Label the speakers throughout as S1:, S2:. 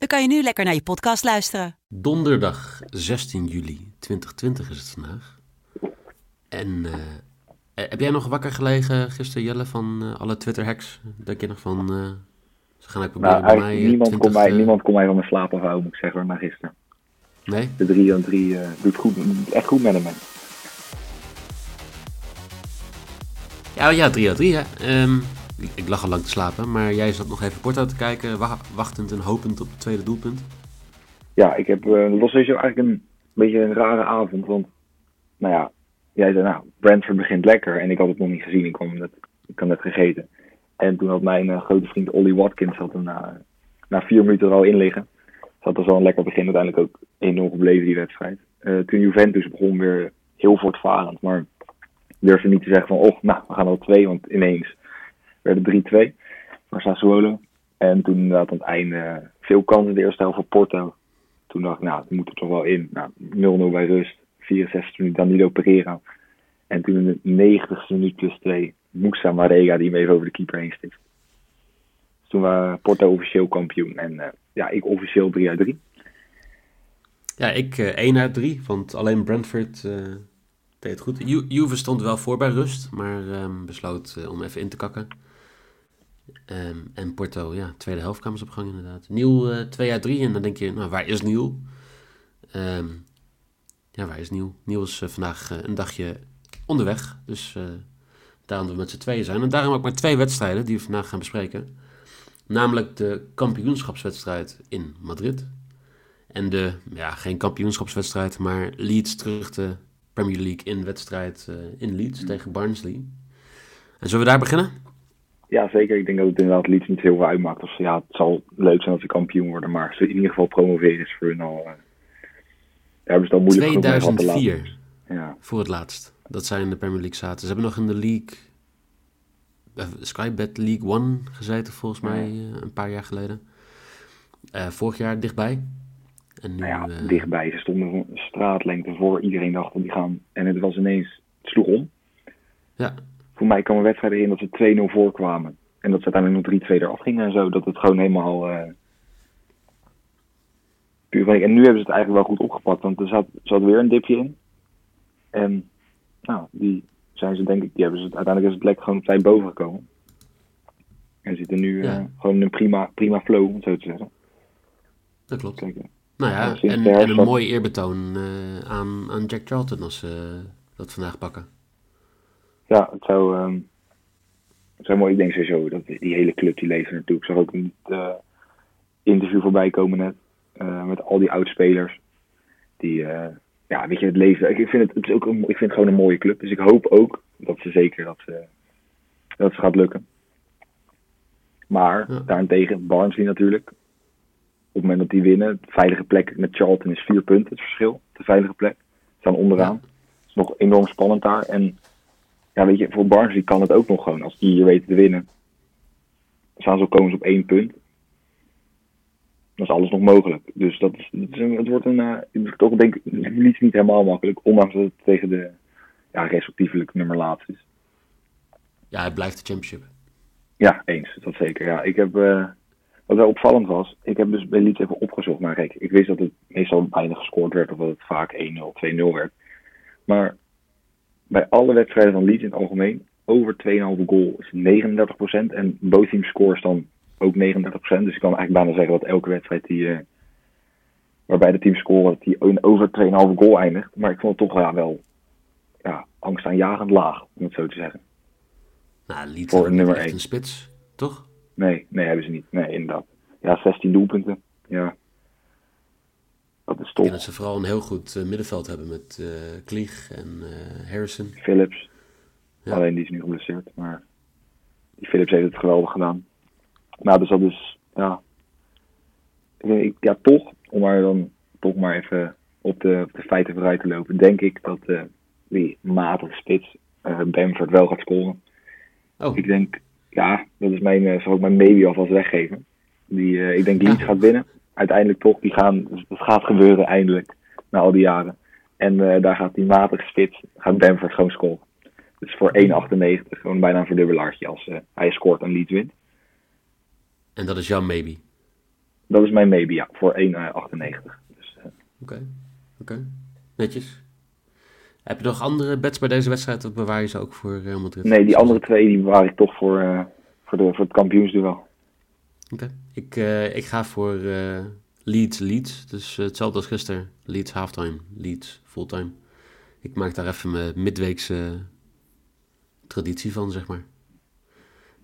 S1: dan kan je nu lekker naar je podcast luisteren.
S2: Donderdag 16 juli 2020 is het vandaag. En eh, eh, heb jij nog wakker gelegen gisteren, Jelle, van eh, alle Twitter-hacks? Denk je nog van, eh, ze gaan ook proberen
S3: Nou,
S2: bij mij...
S3: niemand,
S2: 20,
S3: kon mij, niemand kon mij van mijn slaap afhouden, moet ik zeggen, na gisteren.
S2: Nee?
S3: De 3 aan 3 doet goed, echt goed met hem.
S2: Ja, ja, 3 uit 3, hè. Ehm, ik, lag al lang te slapen, maar jij zat nog even Porto te kijken, wa- wachtend en hopend op het tweede doelpunt.
S3: Ja, ik heb, eh dat was sowieso eigenlijk een beetje een rare avond, want, nou ja, jij zei, nou, Brentford begint lekker en ik had het nog niet gezien, ik, kwam net, ik had gegeten. En toen had mijn eh, grote vriend Ollie Watkins had hem na, na vier minuten al in liggen. Dat was wel een lekker begin, uiteindelijk ook 1-0 gebleven die wedstrijd. Eh, toen Juventus begon weer heel voortvarend, maar durfde niet te zeggen van, oh, nou, we gaan al twee, want ineens werden 3-2 voor Sassuolo. En toen inderdaad aan het einde veel kansen in de eerste helft voor Porto. Toen dacht ik, nou, die moet er toch wel in. Nou, 0-0 bij rust, 64 minuten Danilo Pereira. En toen in de 90ste minuut plus 2 Moussa Marega die hem even over de keeper heen stift. Dus toen was Porto officieel kampioen. En eh, ja, ik officieel 3 uit 3.
S2: Ja, ik eh 1 uit 3, want alleen Brentford eh, deed het goed. Ju Juve stond wel voor bij rust, maar ehm, besloot eh, om even in te kakken. Ehm, en Porto, ja, tweede helft op gang inderdaad. Nieuw eh 2 uit 3 en dan denk je, nou, waar is Nieuw? Ehm, ja, waar is Nieuw? Nieuw is eh, vandaag eh, een dagje onderweg, dus daarom dat we met z'n tweeën zijn. En daarom ook maar twee wedstrijden die we vandaag gaan bespreken. Namelijk de kampioenschapswedstrijd in Madrid. En de, ja, geen kampioenschapswedstrijd, maar Leeds terug de Premier League in wedstrijd in Leeds tegen Barnsley. En zullen we daar beginnen?
S3: Ja, zeker. Ik denk dat het inderdaad Leeds niet heel veel uitmaakt. Of, ja, het zal leuk zijn als ze kampioen worden. Maar ze in ieder geval promoveren is voor hun al... eh, hebben ze al moeilijk genoeg mee gehad de laatste-
S2: 2004
S3: Ja,
S2: voor het laatst. Dat zij in de Premier League zaten. Ze hebben nog in de League, eh, Skybet League One gezeten volgens mij eh, een paar jaar geleden. Vorig jaar dichtbij. En nu,
S3: nou ja, dichtbij. Ze stonden een straatlengte voor. Iedereen dacht dat die gaan. En het was ineens... Het sloeg om.
S2: ja,
S3: Voor mij kwam een wedstrijd erin dat ze 2-0 voorkwamen. En dat ze uiteindelijk nog 3-2 eraf gingen en zo. Dat het gewoon helemaal... eh, puur van- En nu hebben ze het eigenlijk wel goed opgepakt. Want er zat, zat weer een dipje in. En nou, die zijn ze denk ik... Die hebben ze, uiteindelijk is het lekker gewoon op tijd boven gekomen. En zitten nu eh, gewoon in een prima, prima flow, om zo te zeggen.
S2: dat klopt.
S3: Kijk, eh,
S2: Nou ja, en, een mooi eerbetoon aan, aan Jack Charlton als ze dat vandaag pakken.
S3: Ja, het zou, ehm, het zou mooi. Ik denk sowieso dat die hele club die leeft naartoe. Ik zag ook een eh, interview voorbij komen net eh, met al die oudspelers. Die, eh, ja, weet je, het leven. Ik vind het, het is ook een, ik vind het gewoon een mooie club. Dus ik hoop ook dat ze zeker dat ze, dat ze gaat lukken. Maar
S2: Ja.
S3: daarentegen, Barnsley natuurlijk. Op het moment dat die winnen, de veilige plek met Charlton is vier punten het verschil. De veilige plek. Ze staan onderaan.
S2: Ja.
S3: Het is nog enorm spannend daar. En ja, weet je, voor Barnsley kan het ook nog gewoon. Als die hier weten te winnen, dan staan ze op komens op één punt. Dan is alles nog mogelijk. Dus dat is, het, wordt een, ik toch denk ik, niet helemaal makkelijk. Ondanks dat het tegen de ja, respectievelijk nummer laatst is.
S2: Ja, het blijft de championship.
S3: Ja, eens. Dat zeker. Ja, ik heb, eh, wat wel opvallend was, ik heb dus bij Leeds even opgezocht. Maar kijk, ik wist dat het meestal weinig gescoord werd of dat het vaak 1-0, 2-0 werd. Maar bij alle wedstrijden van Leeds in het algemeen, over 2,5 goal is 39%. En both teams scores dan ook 39%. Dus ik kan eigenlijk bijna zeggen dat elke wedstrijd die, eh, waarbij de teams scoren, dat die over 2,5 goal eindigt. Maar ik vond het toch ja, wel ja, angstaanjagend laag, om het zo te zeggen.
S2: Nou, Leeds
S3: Voor nummer
S2: echt
S3: één.
S2: een spits, toch?
S3: Nee, nee, hebben ze niet. Nee, inderdaad. Ja, 16 doelpunten. Ja. Dat is
S2: ze vooral een heel goed eh, middenveld hebben met eh Klieg en eh, Harrison.
S3: Philips.
S2: Ja.
S3: Alleen die is nu geblesseerd. Maar die Philips heeft het geweldig gedaan. Nou, dus dat is, ja. Ik, ja, toch, om maar dan toch maar even op de, op de feiten vooruit te lopen, denk ik dat uh, die matige spits uh, Bamford wel gaat scoren.
S2: Oh.
S3: Ik denk, ja, dat is mijn, uh, zal ik mijn maybe alvast weggeven. Die, ik denk Leeds gaat winnen. Uiteindelijk toch, die gaan, dat gaat gebeuren eindelijk, na al die jaren. En daar gaat die matige spits, gaat Bamford gewoon scoren. Dus voor 1,98, gewoon bijna een verdubbelaartje als hij scoort en Leeds wint.
S2: En dat is jouw maybe?
S3: Dat is mijn maybe, ja, voor 1,98. Dus,
S2: Oké, oké. Netjes. Heb je nog andere bets bij deze wedstrijd of bewaar je ze ook voor Real Madrid?
S3: Nee, die andere twee die bewaar ik toch voor, uh, voor, de, voor het kampioensduel.
S2: Oké, ik, uh, ik ga voor uh, Leeds Leeds. Dus hetzelfde als gisteren. Leeds halftime, Leeds fulltime. Ik maak daar even mijn midweekse traditie van, zeg maar.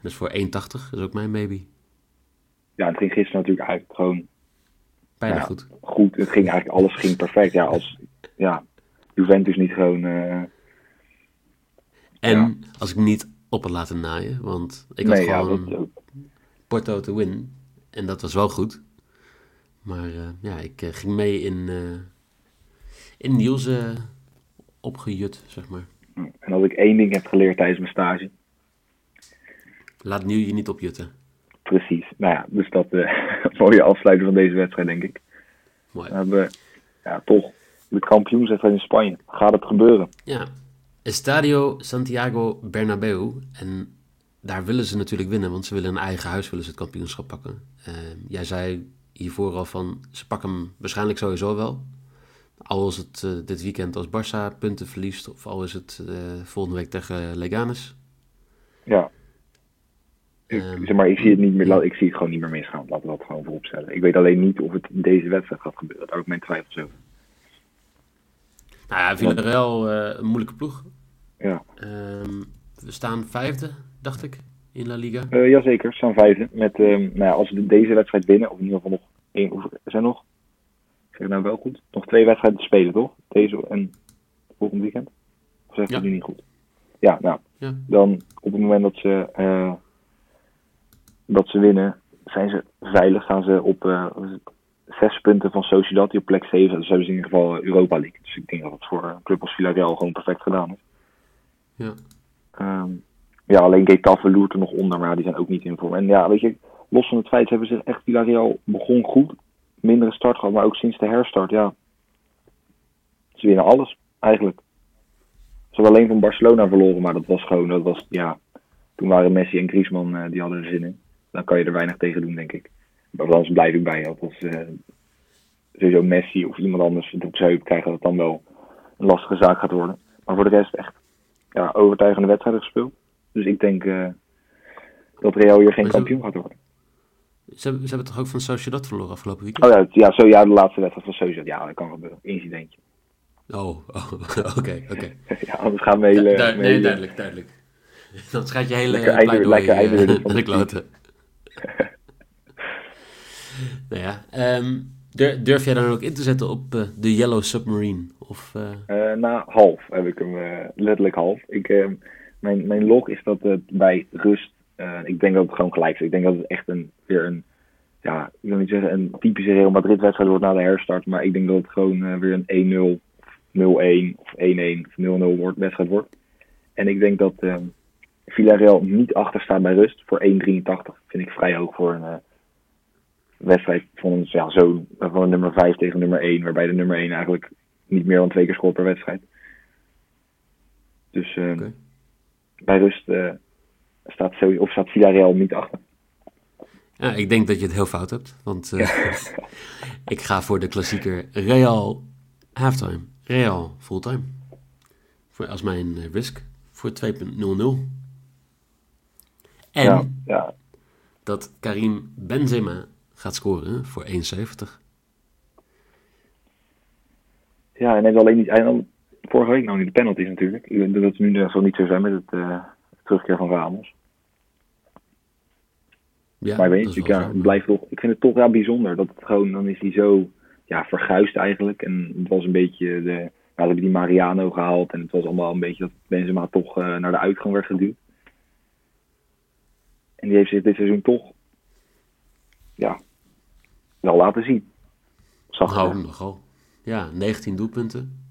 S2: Dus voor 1,80 is ook mijn maybe.
S3: Ja, het ging gisteren natuurlijk uit. Gewoon
S2: Bijna
S3: ja,
S2: goed.
S3: Goed, het ging eigenlijk, alles ging perfect. Ja, als ja, Juventus niet gewoon. Uh,
S2: en
S3: ja.
S2: als ik niet op had laten naaien, want ik
S3: nee,
S2: had gewoon
S3: ja, dat,
S2: Porto te win. En dat was wel goed. Maar uh, ja, ik uh, ging mee in, uh, in Niels opgejut, zeg maar.
S3: En als ik één ding heb geleerd tijdens mijn stage.
S2: Laat nieuw je niet opjutten.
S3: Precies. Nou ja, dus dat mooie afsluiten van deze wedstrijd, denk ik.
S2: Mooi.
S3: We hebben ja, toch de kampioenswedstrijd in Spanje. Gaat het gebeuren?
S2: Ja. Estadio Santiago Bernabeu. En daar willen ze natuurlijk winnen, want ze willen een eigen huis willen ze het kampioenschap pakken. Uh, jij zei hiervoor al van, ze pakken hem waarschijnlijk sowieso wel. Al is het uh, dit weekend als Barça punten verliest, of al is het uh, volgende week tegen Leganes.
S3: Ja. Ik,
S2: Ehm,
S3: zeg maar, ik zie het niet meer, ik zie het gewoon niet meer misgaan. Laten we dat gewoon vooropstellen. Ik weet alleen niet of het in deze wedstrijd gaat gebeuren. Daar heb ik mijn twijfels over.
S2: Nou ja, Villarreal uh, een moeilijke ploeg.
S3: Ja.
S2: Um, we staan vijfde, dacht ik, in La Liga.
S3: Uh, jazeker, staan vijfde. Met, um, nou ja, als we deze wedstrijd winnen, of in ieder geval nog één, of er zijn nog, zeg ik nou wel goed, nog twee wedstrijden te spelen, toch? Deze en volgend weekend? Of zeg ik
S2: Ja.
S3: nu niet goed? Ja, nou,
S2: Ja.
S3: dan op het moment dat ze, uh, dat ze winnen, zijn ze veilig, staan ze op uh, zes punten van Sociedad, die op plek 7. Dus hebben ze in ieder geval Europa League. Dus ik denk dat het voor een club als Villarreal gewoon perfect gedaan is.
S2: Ja.
S3: Um, ja, alleen Getafe loert er nog onder, maar die zijn ook niet in vorm. En ja, weet je, los van het feit hebben ze echt Villarreal begon goed. Mindere start gehad, maar ook sinds de herstart, ja. Ze winnen alles, eigenlijk. Ze hebben alleen van Barcelona verloren, maar dat was gewoon, dat was, ja. Toen waren Messi en Griezmann, uh, die hadden er zin in. Dan kan je er weinig tegen doen, denk ik. Maar anders blijf ik bij. Als uh, sowieso Messi of iemand anders het op zijn heup krijgt, dat het dan wel een lastige zaak gaat worden. Maar voor de rest echt ja, overtuigende wedstrijden gespeeld. Dus ik denk uh, dat Real hier geen
S2: ze-
S3: kampioen gaat worden.
S2: Ze, hebben- ze hebben toch ook van Sociedad verloren afgelopen weekend?
S3: Oh ja, ja, zo, ja, de laatste wedstrijd van Sociedad. Ja, dat kan gebeuren. Incidentje.
S2: Oh, oh, oké, oké.
S3: ja, anders gaan we hele...
S2: Du- du-
S3: mijn
S2: nee,
S3: hele-
S2: duidelijk, duidelijk. Dan schijnt je hele pleidooi,
S3: lekker
S2: eh,
S3: einde van de
S2: kloten. nou ja, ehm, dur- durf jij dan ook in te zetten op eh, de Yellow Submarine? Of, eh,
S3: Eh, na half heb ik hem, eh, letterlijk half. Ik, eh, mijn, mijn log is dat het bij rust, eh, ik denk dat het gewoon gelijk is. Ik denk dat het echt een, weer een, ja, ik wil niet zeggen een typische Real Madrid wedstrijd wordt na de herstart. Maar ik denk dat het gewoon eh, weer een 1-0, 0-1 of 1-1 of 0-0 wordt, wedstrijd wordt. En ik denk dat eh, Villarreal niet achter staat bij rust voor 1-83. Vind ik vrij hoog voor een wedstrijd van zo, van nummer 5 tegen nummer 1. Waarbij de nummer 1 eigenlijk niet meer dan twee keer scoort per wedstrijd. Dus eh,
S2: Oké.
S3: Bij rust eh, staat, zo, of staat Villarreal niet achter.
S2: ja, ik denk dat je het heel fout hebt. Want eh, ik ga voor de klassieker Real halftime. Real fulltime. Voor, als mijn eh, risk voor 2.00. En
S3: Ja, ja,
S2: dat Karim Benzema gaat scoren voor 1,70.
S3: ja, en hij heeft alleen niet. Vorige week nog niet de penalties natuurlijk. Ik dat het nu zal niet zo zijn met het eh, terugkeer van Ramos.
S2: Ja,
S3: maar weet je,
S2: is wel
S3: ja,
S2: zo.
S3: blijft toch, ik vind het toch ja, bijzonder dat het gewoon, dan is hij zo ja, verguisd eigenlijk. En het was een beetje, de, nou, hebben die Mariano gehaald en het was allemaal een beetje dat Benzema toch eh, naar de uitgang werd geduwd. En die heeft zich dit seizoen toch, ja, wel laten zien. Zag
S2: nogal. Ja, 19 doelpunten.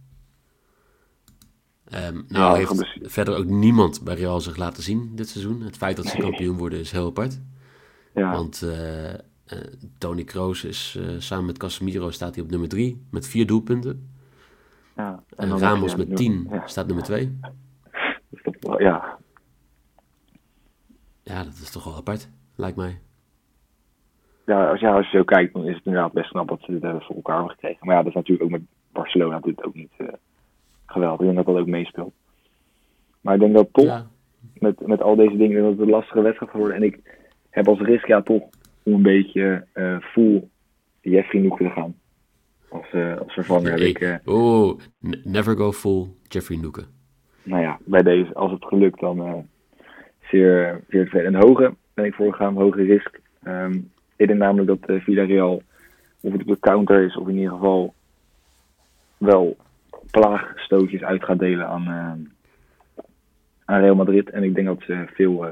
S2: Um, nou heeft verder ook niemand bij Real zich laten zien dit seizoen. Het feit dat ze kampioen worden is heel apart. Ja. Want uh, uh, Tony Kroos is uh, samen met Casemiro staat hij op nummer 3 met vier doelpunten. Ja, en, en Ramos met 10 ja. staat nummer 2.
S3: Ja.
S2: Ja, dat is toch wel apart, lijkt mij.
S3: Ja als, je, als je zo kijkt, dan is het inderdaad best knap dat ze voor elkaar hebben gekregen. Maar ja, dat is natuurlijk ook met Barcelona dit ook niet geweldig. Ik denk dat dat ook meespeelt. Maar ik denk dat toch, met, met al deze dingen, dat het een lastige wedstrijd geworden. En ik heb als risk ja toch om een beetje uh, full Jeffrey Noeken te gaan. Als, uh, als vervanger heb ik... Uh,
S2: oh, never go full Jeffrey Noeken.
S3: Nou ja, bij deze, als het gelukt, dan zeer, zeer tevreden. En hoge ben ik voorgegaan, hoge risk. Um, ik denk namelijk dat Villarreal, of het op de counter is, of in ieder geval wel plaagstootjes uit gaat delen aan, uh, aan Real Madrid. En ik denk dat ze veel, uh,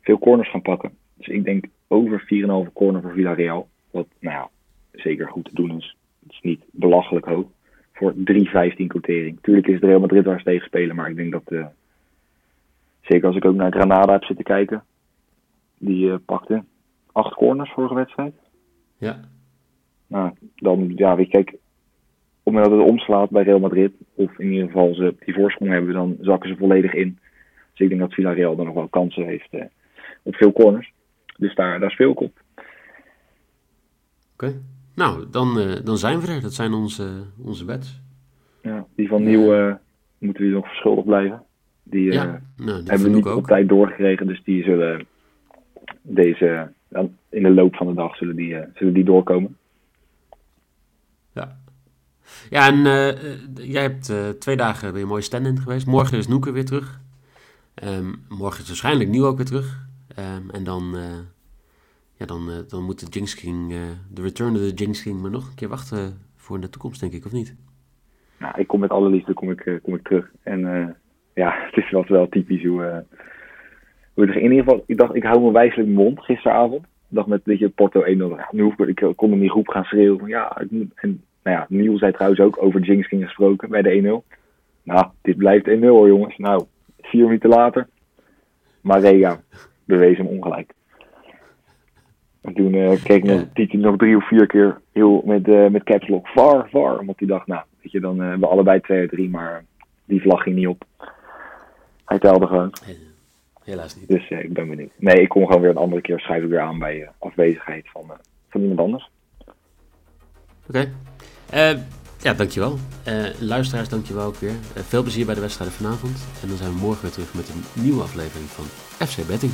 S3: veel corners gaan pakken. Dus ik denk over 4,5 corner voor Villarreal. Wat nou ja, zeker goed te doen is. Het is niet belachelijk hoog. Voor 3,15 quotering. Tuurlijk is het Real Madrid waar ze tegen spelen. Maar ik denk dat, uh, zeker als ik ook naar Granada heb zitten kijken. Die pakte acht corners vorige wedstrijd.
S2: Ja.
S3: Nou, dan, ja, weet je, kijk, op het moment dat het omslaat bij Real Madrid, of in ieder geval ze die voorsprong hebben, dan zakken ze volledig in. Dus ik denk dat Villarreal dan nog wel kansen heeft eh, op veel corners. Dus daar, daar speel ik op.
S2: Oké. Nou, dan, uh, dan zijn we er. Dat zijn onze, onze bets.
S3: Ja, die van Nieuw uh, moeten we nog verschuldigd blijven. Die ja, nou, hebben we niet ook. op tijd doorgekregen, dus die zullen deze, in de loop van de dag zullen die, zullen die doorkomen.
S2: Ja, ja, en uh, jij hebt uh, twee dagen weer een mooie stand-in geweest. Morgen is Noeke weer terug. Um, morgen is waarschijnlijk Nieuw ook weer terug. Um, en dan, ja, dan, dan moet de Jinx King, de Return of the Jinx King, maar nog een keer wachten voor de toekomst, denk ik, of niet?
S3: Nou, ik kom met alle liefde kom ik, kom ik terug. En ja, het is wel, wel typisch hoe, hoe het In ieder geval, ik dacht, ik hou me wijselijk mond gisteravond. Ik dacht met, weet je, Porto 1-0. nu hoef ik, ik kon in die groep gaan schreeuwen van ja, ik moet, en nou ja, Niel zei trouwens ook over Jinxing gesproken bij de 1-0. Nou, dit blijft 1-0 hoor jongens. Nou, vier minuten later. Maar Rega bewees hem ongelijk. En toen uh, keek Titi nog drie of vier keer heel met, uh, met caps lock. Var, var. Omdat hij dacht, nou, weet je, dan uh, hebben we allebei 2 uit 3. Maar die vlag ging niet op. Hij telde gewoon.
S2: Helaas niet.
S3: Dus ik ben benieuwd. Nee, ik kom gewoon weer een andere keer. Schrijf ik weer aan bij afwezigheid van, van iemand anders.
S2: Oké. Ja, dankjewel. Uh, luisteraars, dankjewel ook weer. Uh, veel plezier bij de wedstrijden vanavond. En dan zijn we morgen weer terug met een nieuwe aflevering van FC Betting.